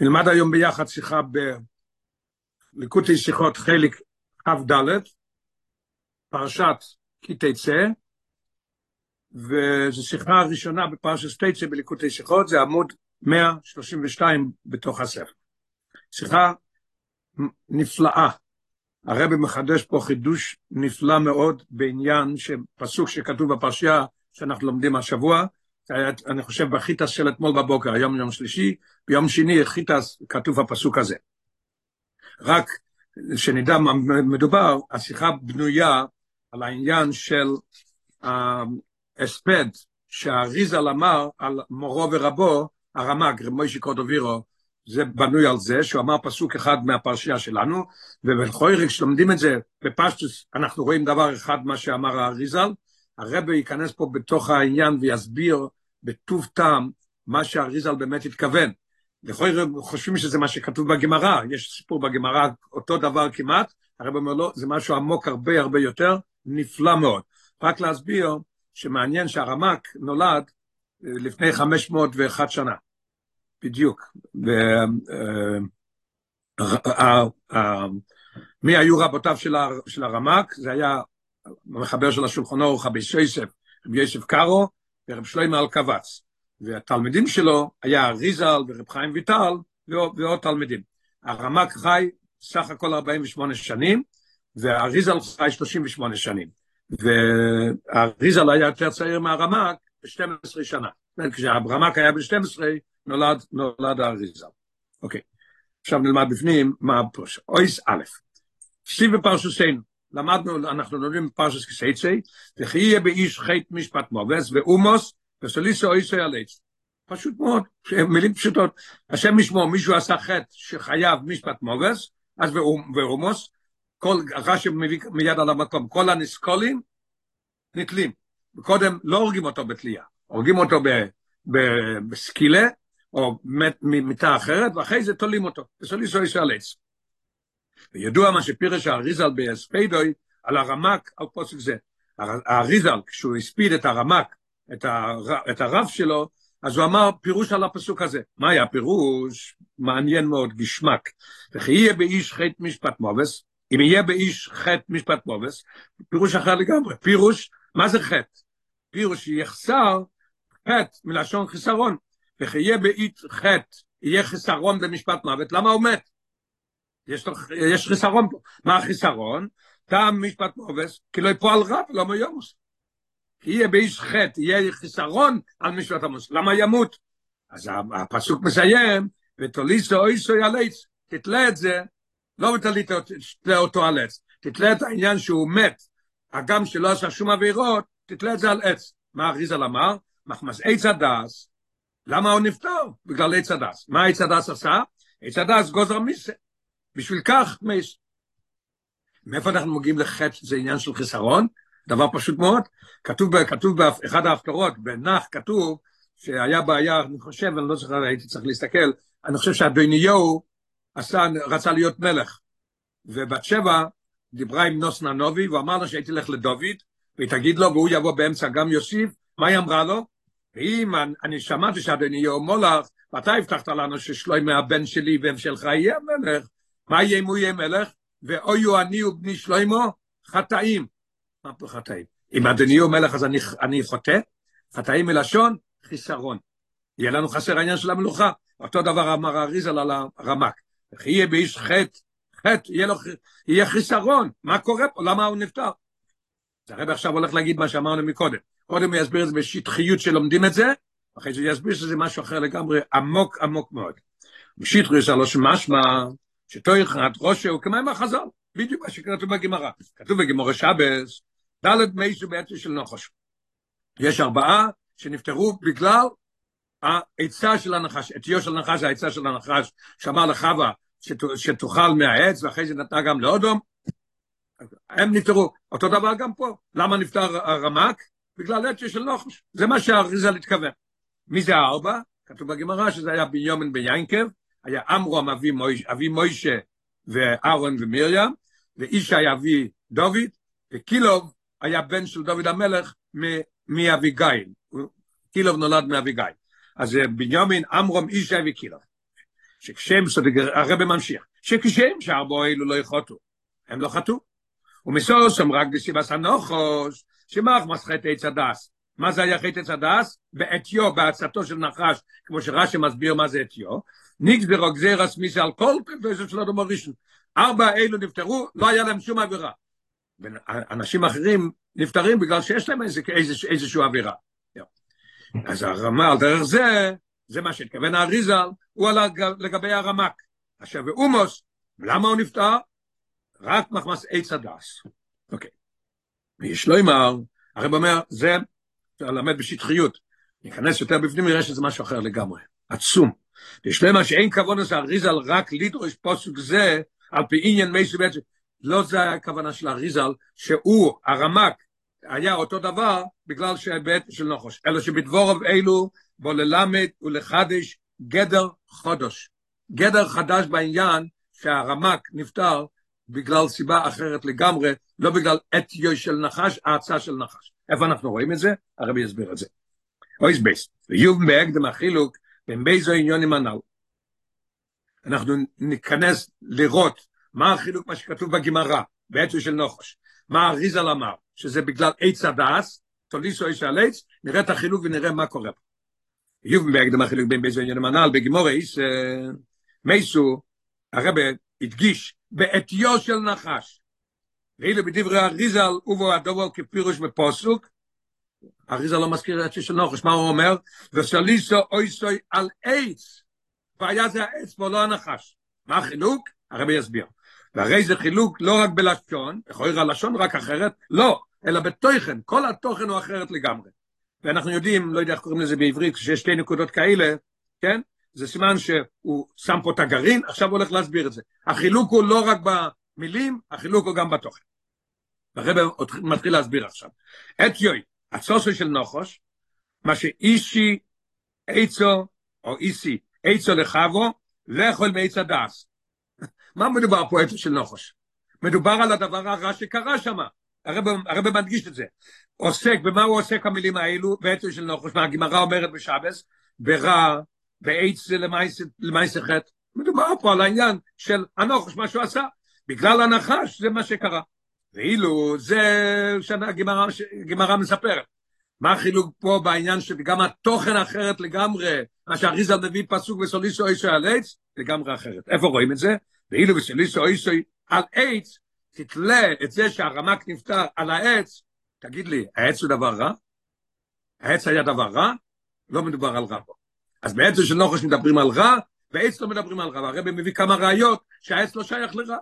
נלמד היום ביחד שיחה בליקוטי שיחות חלק כ"ד, פרשת כי תצא, וזו שיחה הראשונה בפרשת תצא בליקוטי שיחות, זה עמוד 132 בתוך הספר. שיחה נפלאה. הרבי מחדש פה חידוש נפלא מאוד בעניין שפסוק שכתוב בפרשייה שאנחנו לומדים השבוע, אני חושב בחיטס של אתמול בבוקר, היום יום שלישי, ביום שני חיטס כתוב הפסוק הזה. רק שנדע מה מדובר, השיחה בנויה על העניין של ההספד שהאריזל אמר על מורו ורבו, הרמ"ג, מוישי קורדובירו, זה בנוי על זה, שהוא אמר פסוק אחד מהפרשייה שלנו, רגע כשלומדים את זה בפשטוס, אנחנו רואים דבר אחד מה שאמר האריזל, הרבי ייכנס פה בתוך העניין ויסביר בטוב טעם מה שהאריזל באמת התכוון. לכל חושבים שזה מה שכתוב בגמרא, יש סיפור בגמרא אותו דבר כמעט, הרב אומר לא, זה משהו עמוק הרבה הרבה יותר, נפלא מאוד. רק להסביר שמעניין שהרמק נולד אה, לפני 501 שנה, בדיוק. ו, uh, uh, מי היו רבותיו של, הרמק? זה היה המחבר של השולחון אורך, רבי יוסף, רבי יוסף קארו, ורב שלמה אלקבץ. והתלמידים שלו היה ריזל ורב חיים ויטל ועוד תלמידים. הרמק חי סך הכל 48 שנים, והריזל חי 38 שנים. והריזל היה יותר צעיר מהרמק ב-12 שנה. כשהרמק היה ב-12, נולד, נולד הריזל. אוקיי, עכשיו נלמד בפנים מה הפרוש. אויס א', סיב בפרשוסנו, למדנו, אנחנו לומדים פרשס כסייצי, וכי יהיה באיש חטא משפט מובס ואומוס, וסוליסו אויסו ילץ. פשוט מאוד, מילים פשוטות. השם ישמור, מישהו עשה חטא שחייב משפט מובס, אז ואומוס, כל, רש"י מביא מיד על המקום, כל הנסקולים נתלים. קודם לא הורגים אותו בתלייה, הורגים אותו בסקילה, או ממיטה אחרת, ואחרי זה תולים אותו. וסוליסו אויסו ילץ. וידוע מה שפירש האריזל בהספדוי על הרמק על פוסק זה. האריזל, כשהוא הספיד את הרמק, את, הר, את הרב שלו, אז הוא אמר פירוש על הפסוק הזה. מה היה פירוש? מעניין מאוד, גשמק. וכי יהיה באיש חטא משפט מובס, אם יהיה באיש חטא משפט מובס, פירוש אחר לגמרי. פירוש, מה זה חטא? פירוש יחסר חטא מלשון חיסרון. וכי יהיה באיש חטא, יהיה חיסרון במשפט מוות, למה הוא מת? יש, יש חיסרון פה. מה החיסרון? טעם משפט מובס, כי לא יפועל רב, לא מיומוס. כי יהיה באיש חטא, יהיה חיסרון על משפט המוס. למה ימות? אז הפסוק מסיים, ותוליסו אויסו ילץ, תתלה את זה, לא תתלה אותו על עץ, תתלה את העניין שהוא מת, הגם שלא עשה שום עבירות, תתלה את זה על עץ. מה אריזל אמר? מחמת עץ הדעת, למה הוא נפטר? בגלל עץ הדעת. מה עץ הדעת עשה? עץ הדעת גורם מיתה. בשביל כך מת. מאיפה אנחנו מגיעים לחטא, זה עניין של חיסרון? דבר פשוט מאוד. כתוב, כתוב באחד ההפטרות, בנח כתוב שהיה בעיה, אני חושב, אני לא זוכר, הייתי צריך להסתכל, אני חושב שאדוניהו עשה, רצה להיות מלך. ובת שבע דיברה עם נוס ננובי, והוא אמר לה שהייתי לך לדוד, והיא תגיד לו, והוא יבוא באמצע גם יוסיף, מה היא אמרה לו? ואם אני שמעתי שאדוניהו מולך, ואתה הבטחת לנו ששלוי הבן שלי והמשלך יהיה מלך, מה יהיה אם הוא יהיה מלך? ואויו אני ובני שלוימו חטאים. מה פה חטאים? אם אדוני הוא מלך אז אני, אני חוטא? חטאים מלשון חיסרון. יהיה לנו חסר העניין של המלוכה. אותו דבר אמר אריזל על הרמק. יהיה באיש חטא, חטא, יהיה, לו, יהיה חיסרון. מה קורה פה? למה הוא נפטר? אז הרב עכשיו הולך להגיד מה שאמרנו מקודם. קודם הוא יסביר את זה בשטחיות שלומדים את זה, אחרי זה יסביר שזה משהו אחר לגמרי, עמוק עמוק מאוד. בשיטריס הלא שמשמע, שתוי אחד ראשו כמיים החזל, בדיוק מה שכתוב בגמרא. כתוב בגמרא שבס, דלת מייסו בעצם של נחש. יש ארבעה שנפטרו בגלל העצה של הנחש, עטיו של הנחש, העצה של הנחש, שאמר לחווה שתאכל מהעץ, ואחרי זה נתנה גם לאודום, הם נפטרו. אותו דבר גם פה. למה נפטר הרמק? בגלל עטיה של נחש. זה מה שהאריזל התכוון. מי זה הארבע? כתוב בגמרא שזה היה בנימין ביינקב, היה אמרום אבי, מויש, אבי מוישה ואהרון ומרים, ואיש היה אבי דוד, וקילוב היה בן של דוד המלך מאביגיל. קילוב נולד מאביגיל. אז בנימין, אמרום, אישה וקילוב. שכשם הרב ממשיך, שכשם שהרבו אלו לא יחוטו, הם לא חטאו. ומסוס הם רק בסיבס שמח מסחט עץ הדס. מה זה היה חטא עץ הדס? בעצתו של נחש, כמו שרש"י מסביר מה זה עטיו, נגזר גזירס מיסה על כל פרדסו של אדום הראשון. ארבע אלו נפטרו, לא היה להם שום עבירה. אנשים אחרים נפטרים בגלל שיש להם איזה, איזושהי עבירה. אז הרמה על דרך זה, זה מה שהתכוון האריזל, הוא עלה לגבי הרמק. עכשיו, ואומוס, למה הוא נפטר? רק מחמס עץ הדס. אוקיי. ויש לו אמר, הרב אומר, זה, אפשר ללמד בשטחיות. ניכנס יותר בפנים, נראה שזה משהו אחר לגמרי. עצום. יש למה שאין כבוד לזה, אריזל רק לדרוש פוסק זה, על פי עניין מי שבעצם, לא זה הכוונה של אריזל, שהוא, הרמק, היה אותו דבר בגלל שהבית של נחוש, אלא שבדבורוב אלו בו ללמד ולחדש גדר חודש. גדר חדש בעניין שהרמק נפטר בגלל סיבה אחרת לגמרי, לא בגלל אתיו של נחש, האצה של נחש. איפה אנחנו רואים את זה? הרבי יסביר את זה. אויס בייס, ויוב בהקדם החילוק בין בייזו עניונים הנ"ל. אנחנו ניכנס לראות מה החילוק, מה שכתוב בגמרא, בעצם של נחש. מה אריזל אמר, שזה בגלל עץ הדס, תוליסו איש על עץ, נראה את החילוק ונראה מה קורה פה. בהקדם החילוק בין בייזו עניונים הנ"ל, בגמוריס, מייסו, הרבי הדגיש בעטיו של נחש. ואילו בדברי אריזל ובו הדובר כפירוש בפוסוק, אריזל לא מזכיר את של נחש, מה הוא אומר? וסליסו אויסוי על עץ, והיה זה העץ ולא הנחש. מה החילוק? הרבי יסביר. והרי זה חילוק לא רק בלשון, להיות הלשון רק אחרת, לא, אלא בתוכן, כל התוכן הוא אחרת לגמרי. ואנחנו יודעים, לא יודע איך קוראים לזה בעברית, כשיש שתי נקודות כאלה, כן? זה סימן שהוא שם פה את הגרעין, עכשיו הוא הולך להסביר את זה. החילוק הוא לא רק במילים, החילוק הוא גם בתוכן. הרב מתחיל להסביר עכשיו. את יוי, הצוסו של נוחוש, מה שאישי עצו, או איסי, עצו לחבו, לאכול מעץ הדס. מה מדובר פה עצו של נוחוש? מדובר על הדבר הרע שקרה שם. הרב, מדגיש את זה. עוסק, במה הוא עוסק המילים האלו? בעצו של נוחוש, מה הגמרא אומרת בשבס? ברע, בעץ למעשה חטא. מדובר פה על העניין של הנחש, מה שהוא עשה. בגלל הנחש זה מה שקרה. ואילו זה שהגמרא מספרת. מה החילוק פה בעניין שגם התוכן אחרת לגמרי, מה שהריזל מביא פסוק וסוליסו אישו על עץ, לגמרי אחרת. איפה רואים את זה? ואילו וסוליסו אישו על עץ, תתלה את זה שהרמק נפטר על העץ, תגיד לי, העץ הוא דבר רע? העץ היה דבר רע? לא מדובר על רע פה. אז בעצם של נוחש מדברים על רע, בעץ לא מדברים על רע, והרבי מביא כמה ראיות שהעץ לא שייך לרע.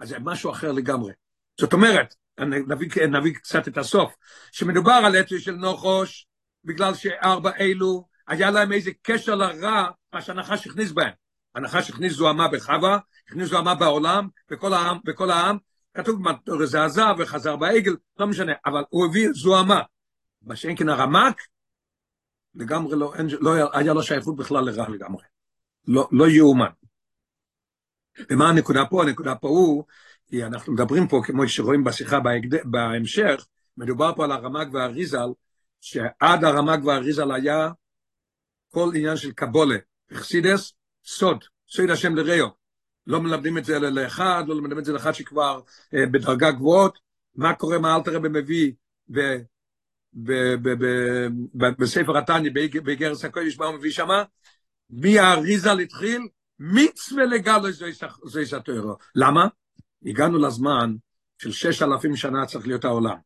אז זה משהו אחר לגמרי. זאת אומרת, נביא, נביא קצת את הסוף, שמדובר על עץ של נוחש, בגלל שארבע אלו, היה להם איזה קשר לרע, מה שהנחש הכניס בהם. הנחש הכניס זוהמה בחווה, הכניס זוהמה בעולם, בכל העם, בכל העם, כתוב זה עזב וחזר בעגל, לא משנה, אבל הוא הביא זוהמה. מה שאין כן הרמק, לגמרי לא, אין, לא היה לו שייכות בכלל לרע לגמרי. לא, לא יאומן. ומה הנקודה פה? הנקודה פה הוא, כי אנחנו מדברים פה, כמו שרואים בשיחה. בהמשך, מדובר פה על הרמ"ג והאריזל, שעד הרמ"ג והאריזל היה כל עניין של קבולה, אכסידס, סוד, סוד השם לראו. לא מלמדים את זה לאחד, לא מלמדים את זה לאחד שכבר אה, בדרגה גבוהות, מה קורה, מה אלתר רבי מביא, בספר התניא, בגרס הקודש, מה הוא מביא שמה? האריזל התחיל? מצווה לגלו זה יסתרו. למה? הגענו לזמן של שש אלפים שנה צריך להיות העולם.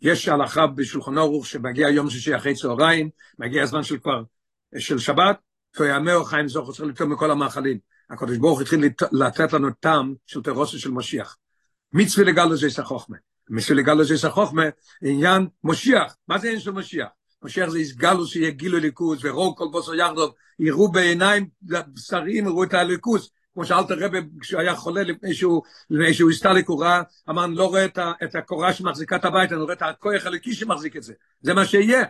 יש הלכה בשולחן אורוך שמגיע יום שישי אחרי צהריים, מגיע הזמן של כבר, של שבת, תויאמר חיים זוכר צריך לטעום מכל המאכלים. הקדוש ברוך התחיל לתת לנו טעם של תרוסה של משיח. מצווה לגלו זה יסחוכמה. בשביל לגלו שיש החוכמה, עניין מושיח. מה זה עניין של מושיח? מושיח זה יסגלו שיהיה גילו ליכוס, ורוב כל בוסר יחדוב, יראו בעיניים בשרים, יראו את הליכוס. כמו שאלת הרב כשהוא היה חולה לפני שהוא, לפני שהוא הסתלק, הוא ראה, אמר, אני לא רואה את, את הקורה שמחזיקה את הבית, אני רואה את הכוח הליקי שמחזיק את זה. זה מה שיהיה.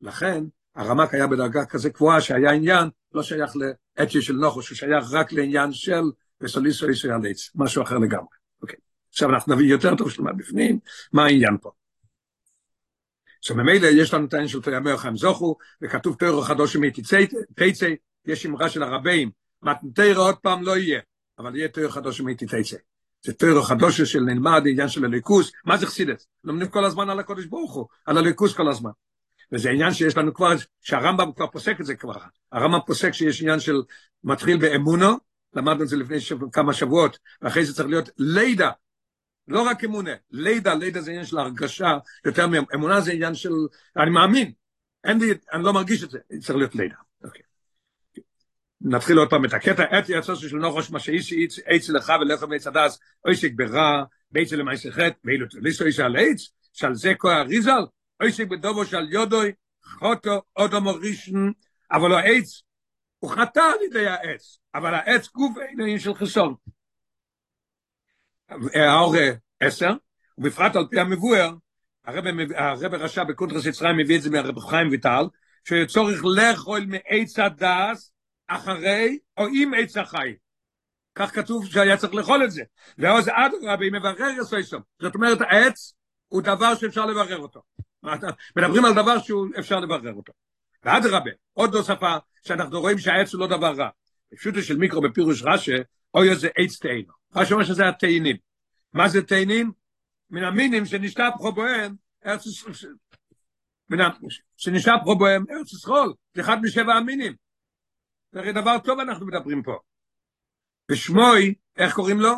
לכן, הרמק היה בדרגה כזה קבועה שהיה עניין, לא שייך לאתיה של נוחוש, הוא שייך רק לעניין של וסוליסו ישראל עץ, משהו אחר לגמרי. אוקיי. עכשיו אנחנו נבין יותר טוב שלמה בפנים, מה העניין פה. עכשיו ממילא יש לנו את העניין של תויאמר חיים זוכו, וכתוב תוירו חדוש תצא, יש אמרה של הרבים, מתנתר עוד פעם לא יהיה, אבל יהיה תויר חדוש מאיתי תצא. זה תויר חדוש של נלמד, עניין של הליכוס, מה זה חסידס? לומדים כל הזמן על הקודש ברוך הוא, על הליכוס כל הזמן. וזה עניין שיש לנו כבר, שהרמב"ם כבר פוסק את זה כבר. הרמב"ם פוסק שיש עניין של מתחיל באמונו, למדנו את זה לפני שבוע, כמה שבועות, ואחרי זה צריך להיות לידה, לא רק אמונה, לידה, לידה זה עניין של הרגשה, יותר מאמונה זה עניין של, אני מאמין, אין לי, אני לא מרגיש את זה, צריך להיות לידה. אוקיי. נתחיל עוד פעם את הקטע, עת יצא של נוחש מה שאיש עץ לך ולך מעץ הדס, אויסק ברע, בית למעשה חטא, ואילו תליסו איש על עץ, שעל זה כה אריזל, אויסק בדובו של יודוי, חוטו, אודו מורישן, אבל העץ, הוא חטא על ידי העץ, אבל העץ גוף אין עניין של חסון. האור עשר, ובפרט על פי המבואר, הרב רשע בקונטרס יצרים מביא את זה מהרב חיים ויטל, שצורך לאכול מעץ הדס אחרי או עם עץ החי. כך כתוב שהיה צריך לאכול את זה. ואז אדרבה, היא מברר יסויסום. זאת אומרת, העץ הוא דבר שאפשר לברר אותו. מדברים על דבר שאפשר לברר אותו. ואדרבה, עוד נוספה, שאנחנו רואים שהעץ הוא לא דבר רע. בפשוטו של מיקרו בפירוש רש"א, אוי איזה עץ תאינו. רש"א אומר שזה התאינים. מה זה תאינים? מן המינים שנשתפכו בהם ארץ ישראל. שנשתפכו בהם ארץ ישראל. זה אחד משבע המינים. זה דבר טוב אנחנו מדברים פה. ושמוי, איך קוראים לו?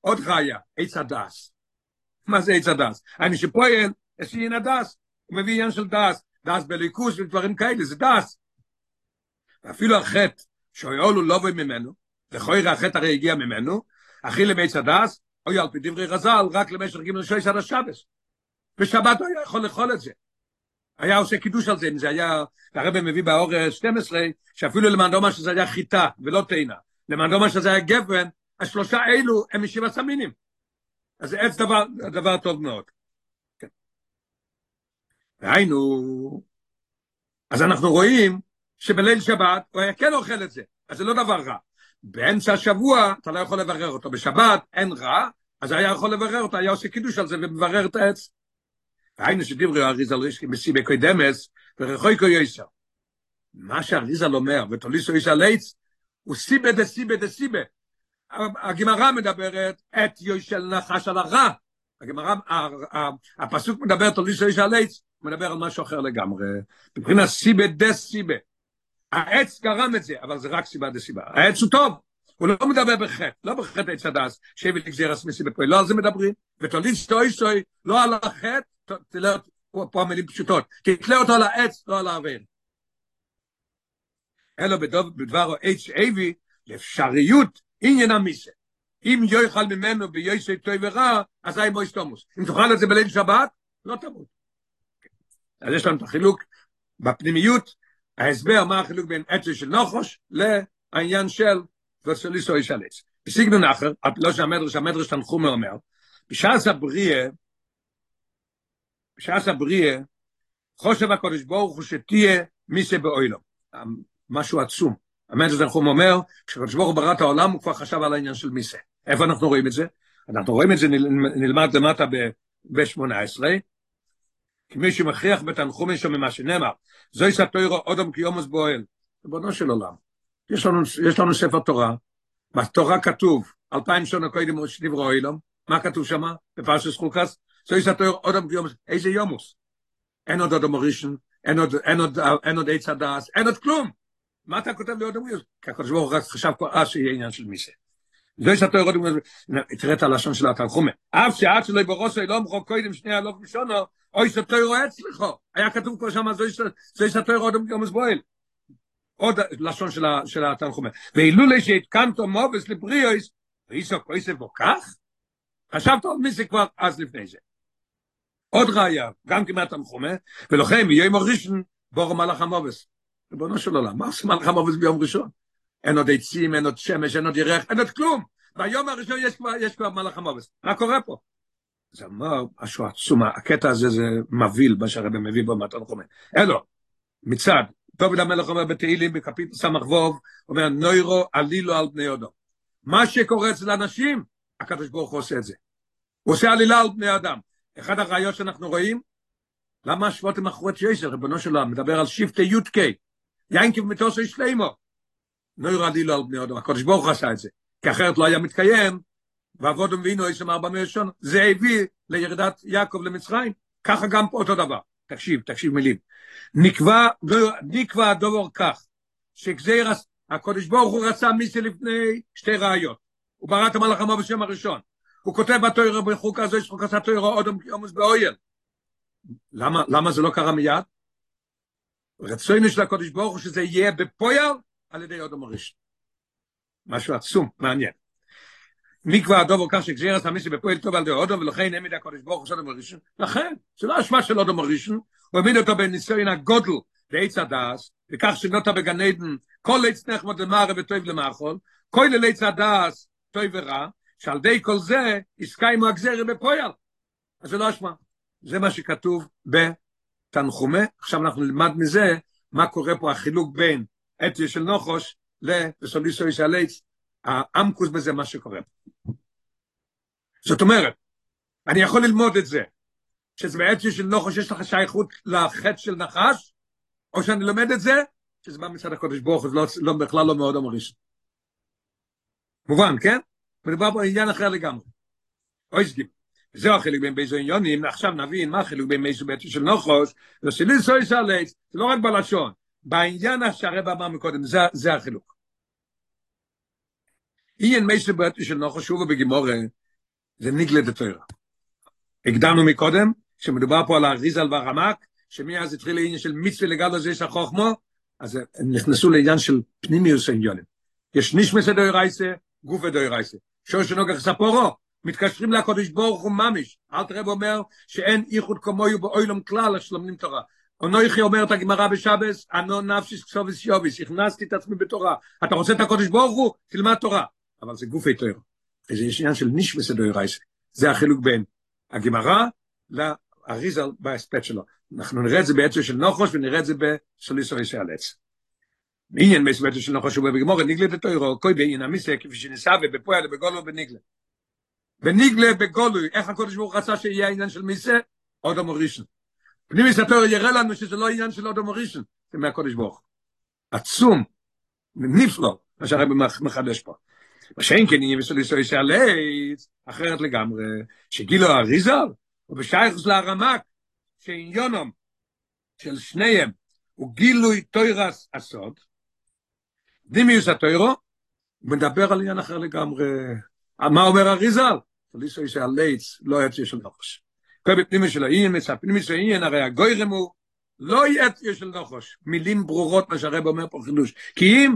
עוד חיה, עץ הדס. מה זה עץ הדס? אני שפועל, יש עניין הדס. הוא מביא עניין של דס. דס בליכוס ודברים כאלה, זה דס. ואפילו החטא, שאויולו לא בוי ממנו, לכוי החטא הרי הגיע ממנו, אחי לבית הדס, אוי על פי דברי רז"ל, רק למשך ג' שויס עד השבס. בשבת הוא יכול לאכול את זה. היה עושה קידוש על זה, אם זה היה, הרב מביא באור 12, שאפילו למען דומה שזה היה חיטה ולא תאנה, למען דומה שזה היה גפן, השלושה אלו הם משבע סמינים. אז זה עץ דבר, דבר טוב מאוד. כן. והיינו, אז אנחנו רואים שבליל שבת הוא היה כן אוכל את זה, אז זה לא דבר רע. באמצע השבוע אתה לא יכול לברר אותו, בשבת אין רע, אז היה יכול לברר אותו, היה עושה קידוש על זה ומברר את העץ. היינו שדיברו אריזל רישקי מסיבי קוידמס ורחוי קוי יויסר. מה שאריזל אומר, ותוליסו על עץ, הוא סיבה דה סיבה דה סיבה. הגמרא מדברת את יוישל נחש על הרע. הגמרא, הפסוק מדבר תוליסו על עץ, מדבר על משהו אחר לגמרי. מבחינת סיבה דה סיבה. העץ גרם את זה, אבל זה רק סיבה דה. העץ הוא טוב. הוא לא מדבר בחטא, לא בחטא עץ הדס, שהביא לגזירס מסיבה פה, לא על זה מדברים. ותוליס תוי סוי, לא על החטא, תלך, פה המילים פשוטות, תתלה אותו על העץ, לא על העבר. אלא בדבר העץ אבי, לאפשריות עניין המיסה. אם יאכל ממנו ביוסי טוי ורע, אז אי מויס תומוס. אם תאכל את זה בליל שבת, לא תמות. אז יש לנו את החילוק בפנימיות, ההסבר מה החילוק בין עצה של נוחוש לעניין של וסוליסו איש הלץ. בסגנון אחר, לא שהמדרש, המדרש תנחומי אומר, בשעת הבריאה, בשעת הבריאה, חושב הקודש ברוך הוא שתהיה מיסה באוילו. משהו עצום. המדרש תנחומי אומר, כשקודש ברוך ברא את העולם, הוא כבר חשב על העניין של מיסה. איפה אנחנו רואים את זה? אנחנו רואים את זה, נלמד למטה ב-18, כי מי שמכריח בתנחומי שם ממה שנאמר, זוהי סתוירו אודם קיומוס בועל. ריבונו של עולם. יש לנו, יש לנו ספר תורה, בתורה כתוב, אלפיים שנה קודם שנברו אילום, מה כתוב שם? בפרשס חוקס? זוהי סתוירו אודם קיומוס, איזה יומוס? אין עוד אודם ראשון, אין עוד, אין עוד, אין עוד עץ הדס, אין עוד כלום. מה אתה כותב לי אודם קיומוס? כי הקדוש ברוך הוא חשב כבר אז שיהיה עניין של מיסה. זוהי סתוירו אודם קיומוס, תראה את הלשון של התנחומה. אף שעד שלא יברוסו אילום חוק קודם שנייה לא ראשונו, אוי סתוירו אצלכו. היה כתוב כבר שם, זוהי סתוירו אודם קיומוס בועל. עוד לשון של, של התנחומה. ואילולי שהתקנתו מובס לבריאויס, ואיסו כויסף בו כך, חשבת על מי זה כבר אז לפני זה. עוד ראיה, גם כמעט תנחומה, ולכם יום ראשון בור מלאך המובס. ריבונו של עולם, מה עושה מלאך המובס ביום ראשון? אין עוד עצים, אין עוד שמש, אין עוד ירח, אין עוד כלום. ביום הראשון יש כבר, יש כבר מלאך המובס. מה קורה פה? זה אמר משהו עצום, הקטע הזה זה מבהיל, מה שהרבא מביא בו מהתנחומה. אלו, מצד דוד המלך אומר בתהילים בקפיטל סמ"ך ווב, אומר נוירו עלילו על בני אדם. מה שקורה אצל אנשים, הקדוש ברוך הוא עושה את זה. הוא עושה עלילה על בני אדם. אחד הראיות שאנחנו רואים, למה השבועות הם אחרות שישר, ריבונו של עולם, מדבר על שבטי י"ק, יינקיב מתוסי שלימו. נוירה לי לא על בני אדם, הקודש ברוך עשה את זה, כי אחרת לא היה מתקיים, ועבוד ומבינו יש אמר בנו ישון, זה הביא לירידת יעקב למצרים, ככה גם פה אותו דבר, תקשיב, תקשיב מילים, נקבע, נקבע הדובר כך, שגזיר, הקודש ברוך הוא רצה מיסי לפני שתי ראיות, הוא ברא את המלאכמו בשם הראשון, הוא כותב בתוירה בחוק הזה, יש חוק עשה תוירה עוד עמוס באויל, למה, למה זה לא קרה מיד? רצוינו של הקודש ברוך הוא שזה יהיה בפויר על ידי אודם הראשון. משהו עצום, מעניין. מי כבר הדובר כך שגזיר את המיסי בפועל טוב על ידי אודם ולכן העמיד הקודש ברוך הוא של אודם הראשון? לכן, זה לא אשמה של אודם הראשון, הוא העמיד אותו בניסיון הגודל בעץ הדס, וכך שנוטה בגן עדן, כל עץ נחמד למערה וטוב למאכול, כל עץ הדס טוב ורע, שעל די כל זה הסקיימו הגזיר בפועל. אז זה לא אשמה. זה מה שכתוב בתנחומה, עכשיו אנחנו נלמד מזה מה קורה פה החילוק בין אתיה של נוחוש לסוליסו ישאלץ, האמקוס בזה מה שקורה. זאת אומרת, אני יכול ללמוד את זה, שזה באתיה של נוחוש יש לך שייכות לחטא של נחש, או שאני לומד את זה, שזה בא מצד הקודש ברוך הוא, לא, לא, בכלל לא מאוד המריש. מובן, כן? מדובר פה עניין אחר לגמרי. אוי סגיב. זהו החילוק בין בייזו עניונים, עכשיו נבין מה החילוק בין מייזו בית של נוחוס, וסליסו יסלץ, זה לא רק בלשון, בעניין שהרב אמר מקודם, זה, זה החילוק. אין מייזו בית של נוחוס, שוב בגימורה, זה ניגלה דתוירה. הקדמנו מקודם, שמדובר פה על האריזל והרמק, שמאז התחיל לעניין של מצווה לגל הזה של החוכמו, אז הם נכנסו לעניין של פנימיוס העניונים. יש נשמס דוירייסה, גוף דוירייסה. שור שנוגח ספורו, מתקשרים לקודש ברוך הוא ממש. אל תראה אומר שאין איחוד כמוהו באוילום כלל השלמנים תורה. אונויכי אומרת הגמרא בשבס, אנו נפשיס כסוביס יוביס, הכנסתי את עצמי בתורה. אתה רוצה את הקודש ברוך הוא? תלמד תורה. אבל זה גופי תורה. זה יש עניין של נשמס דוירייסה. זה החילוק בין הגמרא לאריזל בהספט שלו. אנחנו נראה את זה בעצם של נוחוש ונראה את זה בסוליסו ריסי הלץ. עניין מסבטו של נוחוש ובגמור, ניגלה את התוירו, כוי בעניין המיסה, כפי שניסה ובפועל ובגולו ובניגלה. בניגלה בגולוי, איך הקודש ברוך רצה שיהיה העניין של מיסה? אודם ראשון. פנימיס התורה יראה לנו שזה לא עניין של אודם ראשון, זה מהקודש ברוך. עצום, נפלא, מה שהרב מחדש פה. מה שאין כן עניין של ישראל שעלייץ, אחרת לגמרי, שגילו אריזל, ובשייכוס להרמק, שעניונם של שניהם הוא גילוי תוירס הסוד, דימיוס התוירו, מדבר על עניין אחר לגמרי. מה אומר אריזל? פליסו יש הלייץ, לא יצא של נחוש. כל בפנימי של העניין, מצא פנימי של העניין, הרי הגוירם הוא לא יצא של נחוש. מילים ברורות מה שהרב אומר פה חידוש. כי אם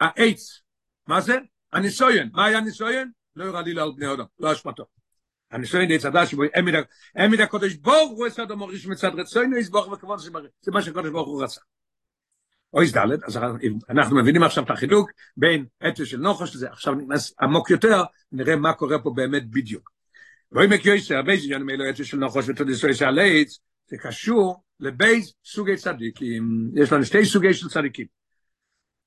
העץ, מה זה? הניסויין. מה היה הניסויין? לא יראה לי על בני אדם, לא אשמתו. הניסויין עץ הדש שבו העמיד הקודש ברוך הוא עשה דמו ראש מצד רצוינו יסבוך וכבוד זה מה שהקודש ברוך הוא רצה. אויס דלת, אז אנחנו מבינים עכשיו את החילוק בין אתו של נוחוש לזה, עכשיו נכנס עמוק יותר, נראה מה קורה פה באמת בדיוק. ואוי מקיוסי, הרבה זיון מאלו אתו של נוחוש ותודיסוי שעל עץ, זה קשור לבייז סוגי צדיקים, יש לנו שתי סוגי של צדיקים.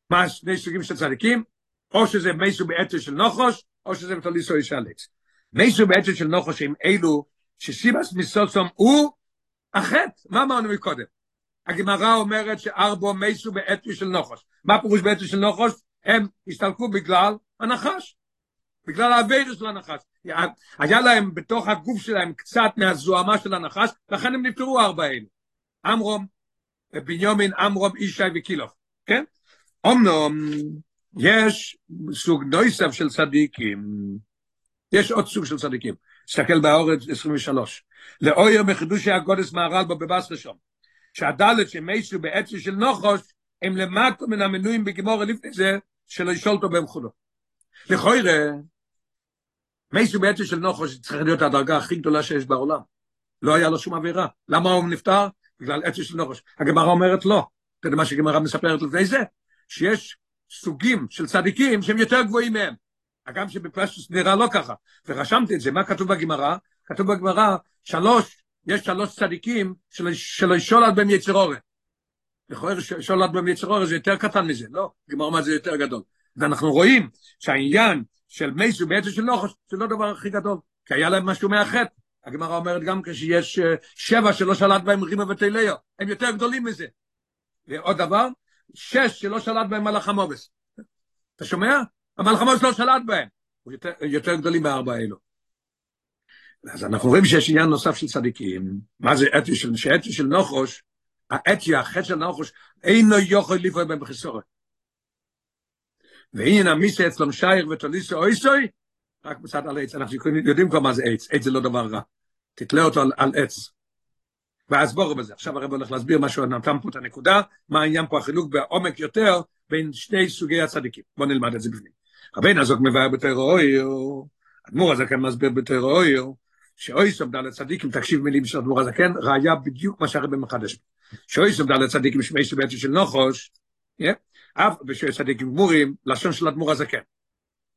מה שני סוגים של צדיקים? או שזה מייסו באתו של נוחוש, או שזה בתודיסוי שעל עץ. מייסו באתו של נוחוש הם אלו שסיבס מסוסום הוא החטא, מה אמרנו מקודם? הגמרא אומרת שארבו מייסו באתו של נוחוש. מה פירוש באתו של נוחוש? הם הסתלקו בגלל הנחש. בגלל האוויר של הנחש. היה להם בתוך הגוף שלהם קצת מהזוהמה של הנחש, לכן הם נפטרו ארבע אלה. אמרום, בניומין, אמרום, ישי וקילוף. כן? אמנום, יש סוג נויסף של צדיקים. יש עוד סוג של צדיקים. תסתכל באורץ 23. לאויר מחידושי הגודס מהר"ל בו בבס ראשון. שהדלת שמייסו בעצי של נוחוש, הם למטו מן המנויים בגמור לפני זה, שלא ישאול אותו במחולו. לכוירא, מייסו בעצי של נוחוש צריך להיות הדרגה הכי גדולה שיש בעולם. לא היה לו שום עבירה. למה הוא נפטר? בגלל עצי של נוחוש. הגמרא אומרת לא. אתה יודע מה שגמרא מספרת לפני זה? שיש סוגים של צדיקים שהם יותר גבוהים מהם. הגם שבפשטוס נראה לא ככה. ורשמתי את זה, מה כתוב בגמרא? כתוב בגמרא, שלוש יש שלוש צדיקים שלא שולד בהם יצרורי. לכאורה שולד בהם יצרורי זה יותר קטן מזה, לא, גמר מה זה יותר גדול. ואנחנו רואים שהעניין של מייסו בעצם של נוחש זה לא הדבר הכי גדול, כי היה להם משהו מאחד. הגמרא אומרת גם כשיש שבע שלא שלט בהם רימה ותליו, הם יותר גדולים מזה. ועוד דבר, שש שלא שלט בהם מלאך המובס. אתה שומע? המלחמות לא שלט בהם. יותר, יותר גדולים בארבע האלו. אז אנחנו רואים שיש עניין נוסף של צדיקים. מה זה אתי של, שאתי של נוחוש, האתי, החטא של נוחוש, אינו יכול לפעול בהם בחיסורת. והנה המיסה אצלם שייר ותוליסו אויסוי, רק בצד על עץ. אנחנו יודעים כבר מה זה עץ, עץ זה לא דבר רע. תתלה אותו על, על עץ. ואז בואו בזה. עכשיו הרב הולך להסביר מה שהוא נתן פה את הנקודה, מה העניין פה החילוק בעומק יותר בין שני סוגי הצדיקים. בואו נלמד את זה בפנים. רבי נזוק מבאר בתוירו אויר, אדמו"ר הזקן מסביר בתוירו אויר, שאוי סומדה לצדיקים, תקשיב מילים של אדמו"ר הזקן, ראיה בדיוק מה שהרבי מחדש. שאוי סומדה לצדיקים שמי שבעצם של נוחוש, אף בשביל צדיקים גמורים, לשון של אדמו"ר הזקן.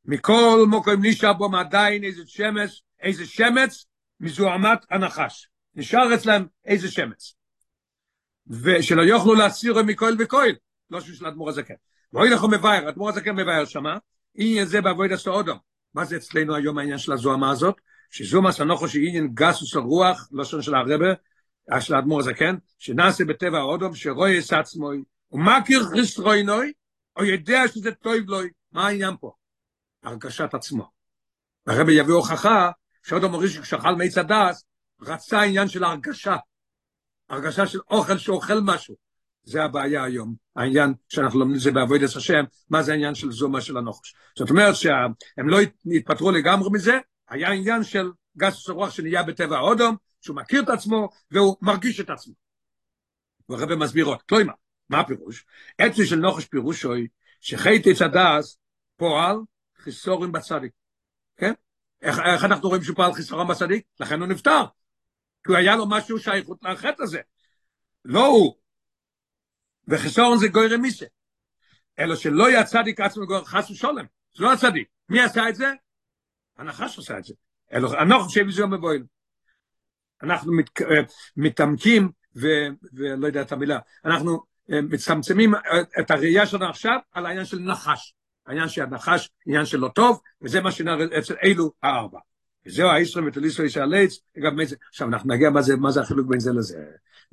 מכל מוקרים נשאר בו עדיין איזה שמץ, איזה שמץ מזוהמת הנחש. נשאר אצלם איזה שמץ. ושלא יוכלו להסיר מכהל וכהל, לא של אדמו"ר הזקן. ואוי לכו מבאר, אדמו"ר הזקן מבאר שמה, עניין זה בעבוד הסעודו. מה זה אצלנו היום העניין של הזוהמה הזאת? שזוהמה סנוכו שהיא עניין גסוס הרוח, לשון של הרבה, של האדמו"ר הזקן, שנעשה בטבע האודום, שרואה את עצמו, ומכיר חסרוינוי, או יודע שזה טוב לו, מה העניין פה? הרגשת עצמו. הרבי יביא הוכחה, שעוד המוריש כשאכל מיץ הדס, רצה עניין של הרגשה. הרגשה של אוכל שאוכל משהו. זה הבעיה היום, העניין שאנחנו לומדים את זה בעבודת השם, מה זה העניין של זומה של הנוחש. זאת אומרת שהם לא התפטרו לגמרי מזה, היה עניין של גס רוח שנהיה בטבע האודום, שהוא מכיר את עצמו והוא מרגיש את עצמו. והרבא מסביר עוד, כלומר, מה הפירוש? עצמי של נוחש פירושוי, שחייתי צדס פועל חיסורים בצדיק. כן? איך, איך אנחנו רואים שהוא פועל חיסורם בצדיק? לכן הוא נפטר. כי הוא היה לו משהו שייכות לחטא הזה. לא הוא. וחיסורון זה גוי רמיסה. אלא שלא היה צדיק עצמו גוי חס ושולם. זה לא הצדיק. מי עשה את זה? הנחש עשה את זה. אלא חושב שזה מבויל. אנחנו מת, אה, מתעמקים, ו, ולא יודע את המילה, אנחנו אה, מצמצמים את הראייה שלנו עכשיו על העניין של נחש. העניין של הנחש, עניין של לא טוב, וזה מה שנראה אצל אלו הארבע. וזהו האיסרם ותוליסו איש הליץ, אגב, עכשיו אנחנו נגיע מה זה, מה זה החילוק בין זה לזה.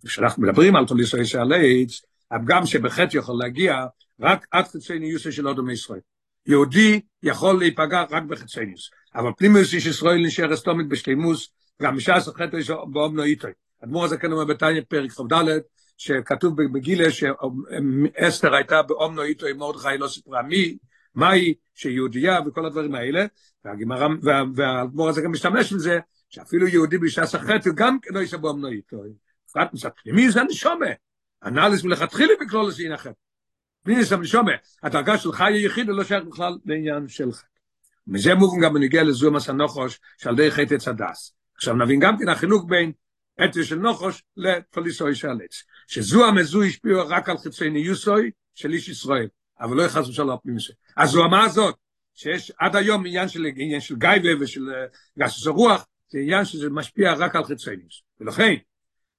כשאנחנו מדברים על תוליסו איש הליץ, הפגם שבחטא יכול להגיע רק עד חצי ניוסה של אודום ישראל. יהודי יכול להיפגע רק בחצי ניוס, אבל פנימיוס איש ישראל נשאר אסתומית בשלימוס, גם משעה חטא יש באומנו איתוי. אדמו"ר הזקן אומר בתניא פרק כ"ד, שכתוב בגילה שאסתר הייתה באומנו איתוי מרדכי לא סיפרה מי, מהי שיהודייה וכל הדברים האלה, והגמרא, והאדמו"ר הזה גם משתמש בזה, שאפילו יהודי החטא הוא גם כן לא ישבו אמנועית. בפרט מצד פנימי זה נשומה. אנליס מלכתחילה בכלול זה ינחת. פנימי זה נשומה. הדרגה של חי היחיד לא שייך בכלל לעניין של חטא. מזה מובן גם בנגיע לזו מסע נוחוש שעל די חטא הדס. עכשיו נבין גם כן החילוק בין אתר של נוחוש לפוליסוי של עץ. שזו המזו השפיעו רק על חיצי ניוסוי של איש ישראל. אבל לא יחס ושלום פנימי זה. אז זו המה הזאת, שיש עד היום עניין של, עניין של גייבה ושל גסוס הרוח, זה עניין שזה משפיע רק על חיצוניוס. ולכן,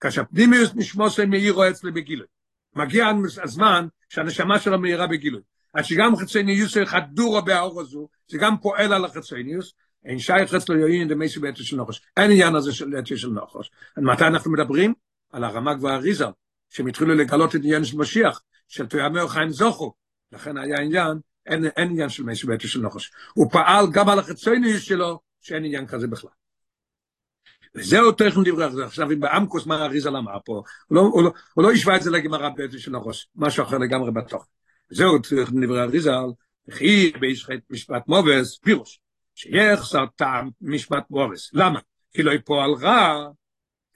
כאשר פנימיוס נשמוסי מאירו אצלי בגילוי, מגיע הזמן שהנשמה שלו מאירה בגילוי. עד שגם חיצוניוס חדורו באור הזו, זה גם פועל על החיצוניוס, אין שייך אצלו יוין דמייסי בעצם של נוחוש. אין עניין הזה של עצם של נוחוש. מתי אנחנו מדברים? על הרמ"ג והאריזה, שהם התחילו לגלות את עניין של משיח, של תויאמר חיים זוכו. לכן היה עניין אין, אין עניין של מי שבטו של נחוש. הוא פעל גם על החיצוני שלו, שאין עניין כזה בכלל. וזהו תכן דברי אחרי. עכשיו, אם באמקוס מה אריזה אמר פה, הוא לא, לא, לא השווה את זה לגמרא בטו של נחוש, משהו אחר לגמרי בתוך. זהו תכן דברי אריזה, וכי ביש משפט מובס, פירוש, שיחסר טעם משפט מובס. למה? כי לא יפועל רע,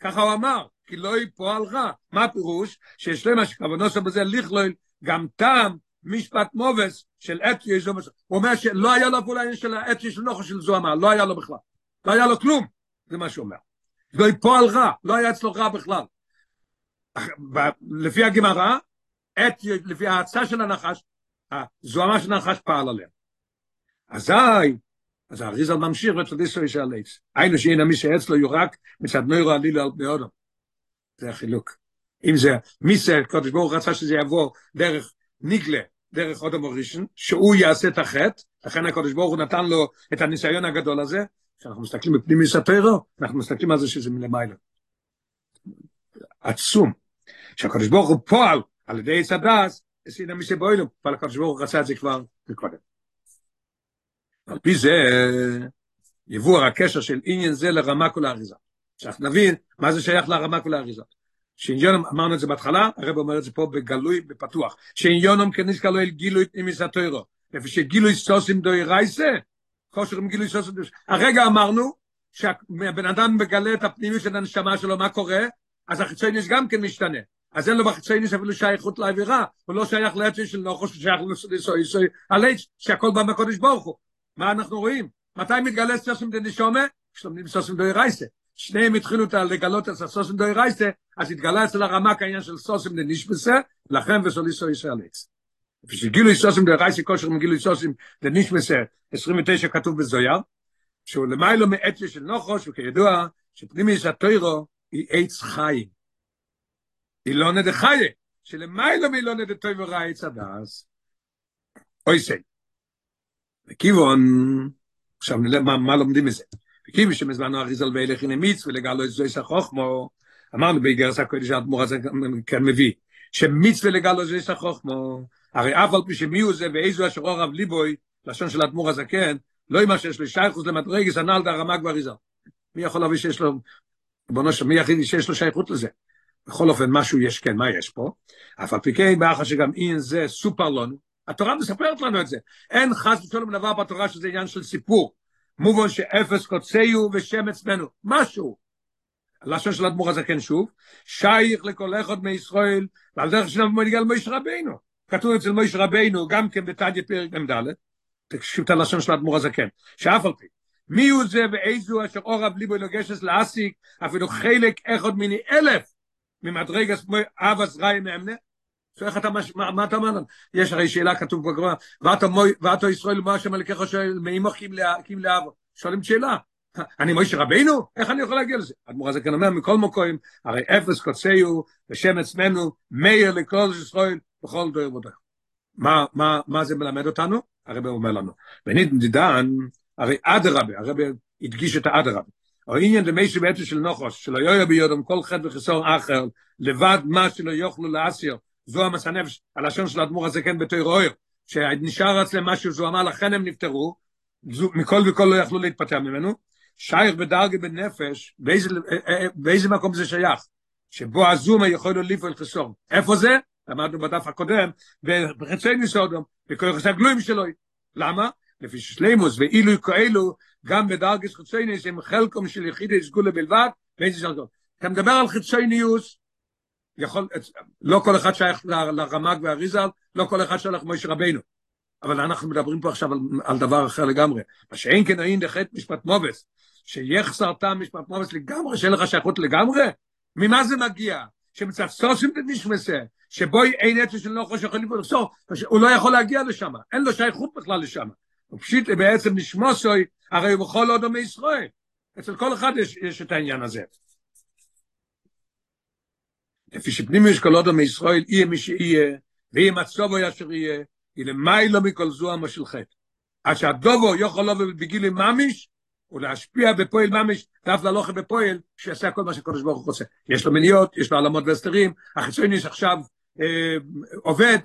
ככה הוא אמר, כי לא יפועל רע. מה הפירוש? שיש למה שכוונוסו בזה לכלול גם טעם משפט מובס של אתיה הוא אומר שלא היה לו אפילו העניין של האתיה של נוחו של זוהמה, לא היה לו בכלל, לא היה לו כלום, זה מה שהוא אומר. לא פועל רע, לא היה אצלו רע בכלל. לפי הגמרא, אתיה, לפי ההצעה של הנחש, הזוהמה של הנחש פעל עליה. אזי, אז האריזל ממשיך וצדיסו יש עליץ. היינו שאין מי שאצלו יורק מצד נוירו עלילה על בני אדם. זה החילוק. אם זה, מי זה, קודש ברוך רצה שזה יבוא דרך ניגלה, דרך אודם הראשון, שהוא יעשה את החטא, לכן הקדוש ברוך הוא נתן לו את הניסיון הגדול הזה, כשאנחנו מסתכלים בפנים מספרו, אנחנו מסתכלים על זה שזה מלמעלה. עצום. שהקדוש ברוך הוא פועל על ידי עץ הדס, עשינה מסבוילו, אבל הקדוש ברוך הוא רצה את זה כבר מקודם. על פי זה יבוא הקשר של עניין זה לרמה כל האריזה. עכשיו נבין מה זה שייך לרמה כל האריזה. שעניונם, אמרנו את זה בהתחלה, הרב אומר את זה פה בגלוי, בפתוח, שעניונם כניסקה לו אל גילוי תנימיס התוירו, איפה שגילוי סוסים דוי רייסה, כושר עם גילוי סוסים דוי הרגע אמרנו, שהבן אדם מגלה את הפנימיות של הנשמה שלו, מה קורה? אז החיצוניס גם כן משתנה. אז אין לו בחיצוניס אפילו שייכות לאווירה, הוא לא שייך לעצי של נוחוש, הוא שייך לסוי, עץ, שהכל בא מהקודש ברוך הוא. מה אנחנו רואים? מתי מתגלה סוסים דנישומה? כשלומדים סוסים דוי רייסה. שניהם התחילו לגלות את הסוסים דוי רייסה, אז התגלה אצל הרמק העניין של סוסים דנישבסה, לכן וסוליסו ישראל עץ. ושגילו סוסים דוי רייסה, כושר מגילו סוסים דנישבסה, 29 כתוב בזויר, שהוא למיילו מעצי של נוחוש, וכידוע, שפנימיס התוירו היא עץ חיים. אילונה דחיה, שלמיילו מאילונה דתוי ורע עץ הדס. אוי סי. וכיוון, עכשיו נראה מה לומדים מזה. וכיוון שמזמנו אריזל ואילך הנה מיץ ולגלו את זויס החוכמו, אמרנו באיגרס הקודש האדמו"ר הזה כן מביא, שמיץ ולגלו את זויס החוכמו, הרי אף על פי שמי הוא זה ואיזו אשר אורב ליבוי, לשון של האדמו"ר הזה כן, לא עם אשר יש לי שייכות למדרגס הנ"ל כבר אריזל. מי יכול להביא שיש לו, בוא נשמע, מי יחיד שיש לו שייכות לזה? בכל אופן, משהו יש, כן, מה יש פה? אף על פי כן, באחר שגם אין זה סופר לנו, התורה מספרת לנו את זה. אין חס ושלום דבר בתורה שזה עניין של סיפור. מובן שאפס קוצאיו ושמץ מנו, משהו. לשון של אדמו"ר הזקן שוב, שייך לכל אחד מישראל, ועל דרך שלנו מנהיגה למויש רבינו. כתוב אצל מויש רבינו, גם כן בתדיה פרק מ"ד, תקשיב את הלשון של אדמו"ר הזקן, שאף על פי, מי הוא זה ואיזו אשר אורב ליבו אלוגשס להסיק, אפילו חלק אחד מיני אלף, ממדרגס אבס ראי מאמנה, איך אתה, מה, אתה אומר לנו? יש הרי שאלה כתוב בגמרא, ואתו ישראל מה שם הלקחה שואל, מאימו קים לאבו. שואלים שאלה, אני מוישה רבינו? איך אני יכול להגיע לזה? אדמו"ר הזה כאן אומר, מכל מקום, הרי אפס קוצאיו ושם עצמנו, מאיר לכל ישראל בכל דור ודור. מה, מה, מה זה מלמד אותנו? הרב אומר לנו. ונידן, הרי אדרבה, הרב הדגיש את האדרבה. או עניין דמי שבעצם של נוחוש, שלא יהיה ביודם כל חטא וחיסור אחר, לבד מה שלא יוכלו לאסיר, זו המסנף, הלשון של האדמו"ר הזה כן בתור אויר, שנשאר אצלם משהו, זו אמר לכן הם נפטרו, זו, מכל וכל לא יכלו להתפטר ממנו, שייך בדרגה בנפש, באיזה, באיזה מקום זה שייך? שבו הזומה יכול לפעול חסור. איפה זה? למדנו בדף הקודם, בחצי ניסודום, בכוח הגלויים שלו. למה? לפי שלימוס ואילו כאלו, גם בדרגס חיצוניוס הם חלקום של יחידי סגולה בלבד, ואיזה שלגות. אתה מדבר על חיצוניוס, יכול, לא כל אחד שייך לרמ"ג והריזל, לא כל אחד שייך למויש רבינו. אבל אנחנו מדברים פה עכשיו על, על דבר אחר לגמרי. מה שאין כן אין דחת משפט מובס, שיחסר טעם משפט מובס לגמרי, שאין לך שייכות לגמרי? ממה זה מגיע? שמצפסוסים את נשמסה, שבוי אין עצה של נוחו שיכול לפסור, הוא לא יכול להגיע לשם, אין לו שייכות בכלל לשם. הוא פשיט בעצם נשמוסוי, הרי הוא בכל עוד מישראל. אצל כל אחד יש, יש את העניין הזה. לפי שפנימי יש כל עוד מישראל, יהיה מי שיהיה, ויהיה מצובו ישר יהיה, היא למיילו מכל זוהמה של חטא. עד שהדובו יכול לבוא בגילי ממיש, ולהשפיע בפועל ממש, דף ללוכה בפועל, שיעשה כל מה שקודש ברוך הוא רוצה. יש לו מניות, יש לו עלמות והסתרים, החיצוניס עכשיו אה, עובד,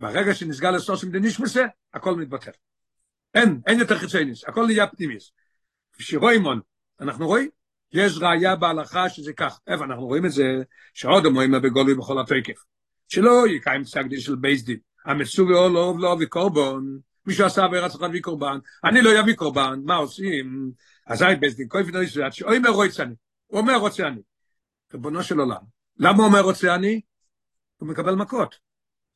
ברגע שנסגר לסוסים דנישמסה, הכל מתבטל. אין, אין יותר חיצוניס, הכל נהיה פנימיס. כשרואים אנחנו רואים, יש ראייה בהלכה שזה כך. איפה אנחנו רואים את זה? שעוד אומרים בגולוי בכל התקף. שלא יקיים פסק דין של בייס דין. המסובי או לא לא וקורבון, מישהו עשה עבירה צריך להביא קורבן, אני לא אביא קורבן, מה עושים? אזי בייס דין, כוי פנוי שזאת, שאוי אומר רוצה אני, הוא אומר רוצה אני. ריבונו של עולם, למה הוא אומר רוצה אני? הוא מקבל מכות.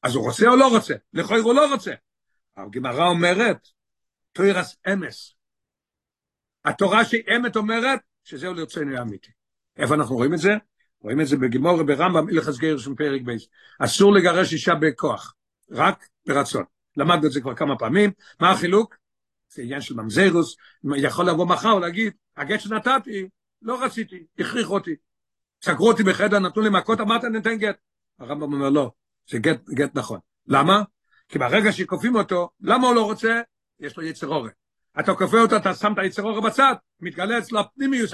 אז הוא רוצה או לא רוצה? לכוי הוא לא רוצה. הגמרא אומרת, תוירס אמס. התורה שהיא אמת אומרת, שזהו לרצונו האמיתי. איפה אנחנו רואים את זה? רואים את זה בגימור ברמב"ם, הלכס גר שם פרק בייס. אסור לגרש אישה בכוח, רק ברצון. למדנו את זה כבר כמה פעמים. מה החילוק? זה עניין של ממזרוס. יכול לבוא מחר ולהגיד, הגט שנתתי, לא רציתי, הכריחו אותי. סגרו אותי בחדר, נתנו לי מכות, אמרת ניתן גט. הרמב"ם אומר לא, זה גט, גט נכון. למה? כי ברגע שכופים אותו, למה הוא לא רוצה? יש לו יצר אורן. אתה כופה אותו, אתה שם את היצר אורן בצד, מתגלה אצלו הפנימיוס,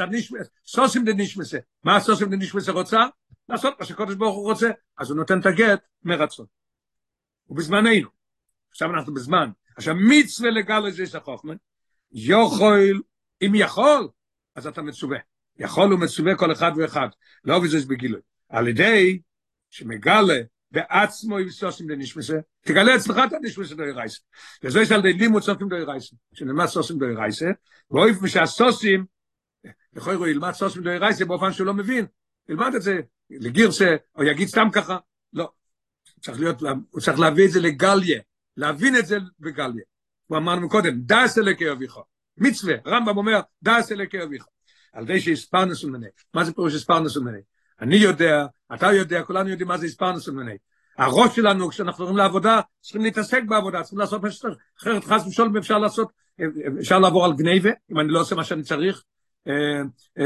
סוסים דנשמסה. מה הסוסים דנשמסה רוצה? לעשות מה שקודש ברוך הוא רוצה. אז הוא נותן את הגט מרצון. ובזמננו, עכשיו אנחנו בזמן, עכשיו מצווה לגל איזה יש החוכמה, יוכל, אם יכול, אז אתה מצווה. יכול ומצווה כל אחד ואחד. לא וזה בגילוי. על ידי שמגלה בעצמו יבסוסים לנשמסה, תגלה אצלך את הנשמסה דוי רייסה. וזה יש על לימוד סוסים דוי רייסה, שנלמד סוסים דוי רייסה, ואויב משהסוסים, יכול להיות, ילמד סוסים דוי רייסה באופן שהוא לא מבין, ילמד את זה לגירסה, או יגיד סתם ככה, לא. צריך להיות, הוא צריך להביא את זה לגליה, להבין את זה בגליה. הוא אמרנו קודם, דאס אלוקי אביך, מצווה, רמב"ם אומר, דאס אלוקי אביך. על די שהספרנס ומנה. מה זה פירוש הספרנס ומנה? אני יודע, אתה יודע, כולנו יודעים מה זה הספרנס ומנה. הראש שלנו, כשאנחנו הולכים לעבודה, צריכים להתעסק בעבודה, צריכים לעשות מה שצריך. אחרת חס ושלום אפשר לעשות, אפשר לעבור על גניבה, אם אני לא עושה מה שאני צריך.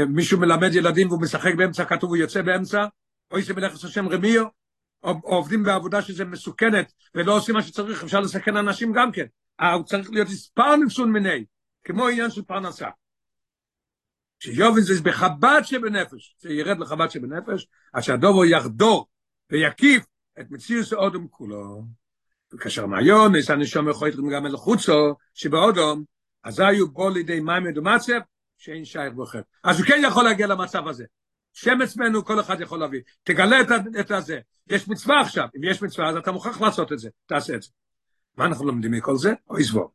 מישהו מלמד ילדים והוא משחק באמצע, כתוב הוא יוצא באמצע, או איש מלאכת השם רמיו, או עובדים בעבודה שזה מסוכנת ולא עושים מה שצריך, אפשר לסכן אנשים גם כן. הוא צריך להיות הספרנסון מיני, כמו עניין של פרנסה. שיובין זה בחב"ד שבנפש, שירד לחב"ד שבנפש, אז שהדובו יחדור ויקיף את מציאוס האודום כולו. וכאשר מעיון, יש הנשום יכול לתרום גם אל חוצו, שבאודום, אז היו בו לידי מים מדומצב, שאין שייך בוחר. אז הוא כן יכול להגיע למצב הזה. שמץ ממנו כל אחד יכול להביא. תגלה את, את הזה. יש מצווה עכשיו, אם יש מצווה, אז אתה מוכרח לעשות את זה, תעשה את זה. מה אנחנו לומדים מכל זה? אוי זבוב.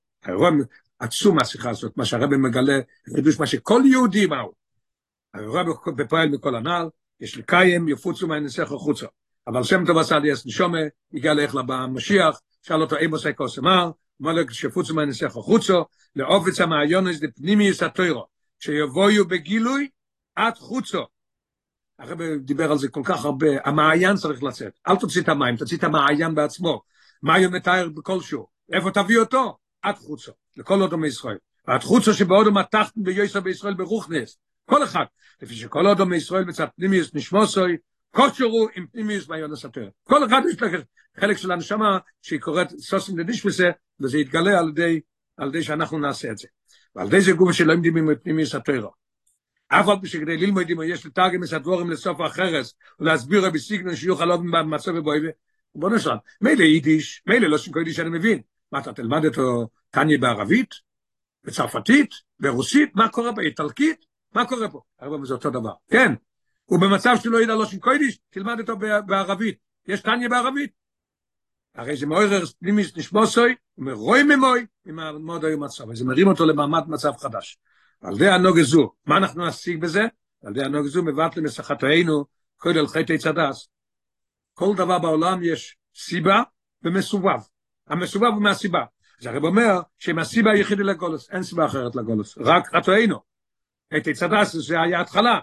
עצום מהשיחה הזאת, מה שהרבא מגלה, חידוש מה שכל יהודי מהו. האירוע בפועל מכל הנעל, יש לקיים, יפוצו מהנסך החוצה. אבל שם טוב עשה לי אס נשומה, הגיע לאיך לבא משיח, שאל אותו אימו סי כוס אמר, אמר לו שפוצו מהנסך החוצה, לעובץ המעיונס לפנימיוס התוירו, שיבואו בגילוי עד חוצו. הרב דיבר על זה כל כך הרבה, המעיין צריך לצאת, אל תוציא את המים, תוציא את המעיין בעצמו, מה הוא מתאר בכלשהו, איפה תביא אותו? עד חוצו, לכל עוד מישראל, עד חוצו שבעוד מתחתם ביוסר בישראל ברוכנס, כל אחד, לפי שכל עוד מישראל בצד פנימיוס נשמוסוי, כושרו עם פנימיוס ביונס התואר. כל אחד יש לך חלק של הנשמה שהיא קוראת סוסים לדישפסה, וזה יתגלה על ידי, על ידי שאנחנו נעשה את זה. ועל ידי זה גוף שלא עומדים עם פנימיוס התואר. אף על פי שכדי ללמוד אם יש לתרגם את לסוף החרס ולהסביר בסיגנון שיוכל לא במצב ובויבה, בוא נשלם. מילא יידיש, מילא לא שם יידיש אני מבין. מה אתה תלמד אותו טניה בערבית, בצרפתית, ברוסית, מה קורה באיטלקית? מה קורה פה? הרבה זה אותו דבר. כן, הוא במצב שלא ידע שם קוידיש, תלמד אותו בערבית. יש טניה בערבית. הרי זה מעורר פנימיס נשמוסוי, ומרוי ממוי, מאוד היום מצב. זה מרים אותו למעמד מצב חדש. על זה הנוגה זו, מה אנחנו נשיג בזה? על זה הנוגה זו מבטלים מסחתנו, כל על חטא. כל דבר בעולם יש סיבה ומסובב. המסובב הוא מהסיבה. אז הרב אומר שמהסיבה היחידי לגולוס, אין סיבה אחרת לגולוס, רק חטאינו. את צדס זה היה התחלה.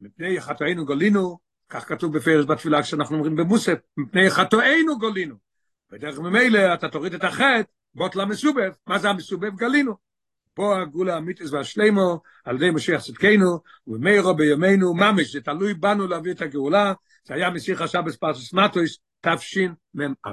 מפני חטאינו גולינו, כך כתוב בפרש בתפילה כשאנחנו אומרים במוסף, מפני חטאינו גולינו. ודרך ממילא אתה תוריד את החטא, בוט למסובב, מה זה המסובב גלינו? פה הגולה האמיתיס והשלימו, על ידי משיח צדקנו, ובמאירו בימינו, ממש, זה תלוי בנו להביא את הגאולה, זה היה משיח השבס פרסוס מטויס, תשמ"א.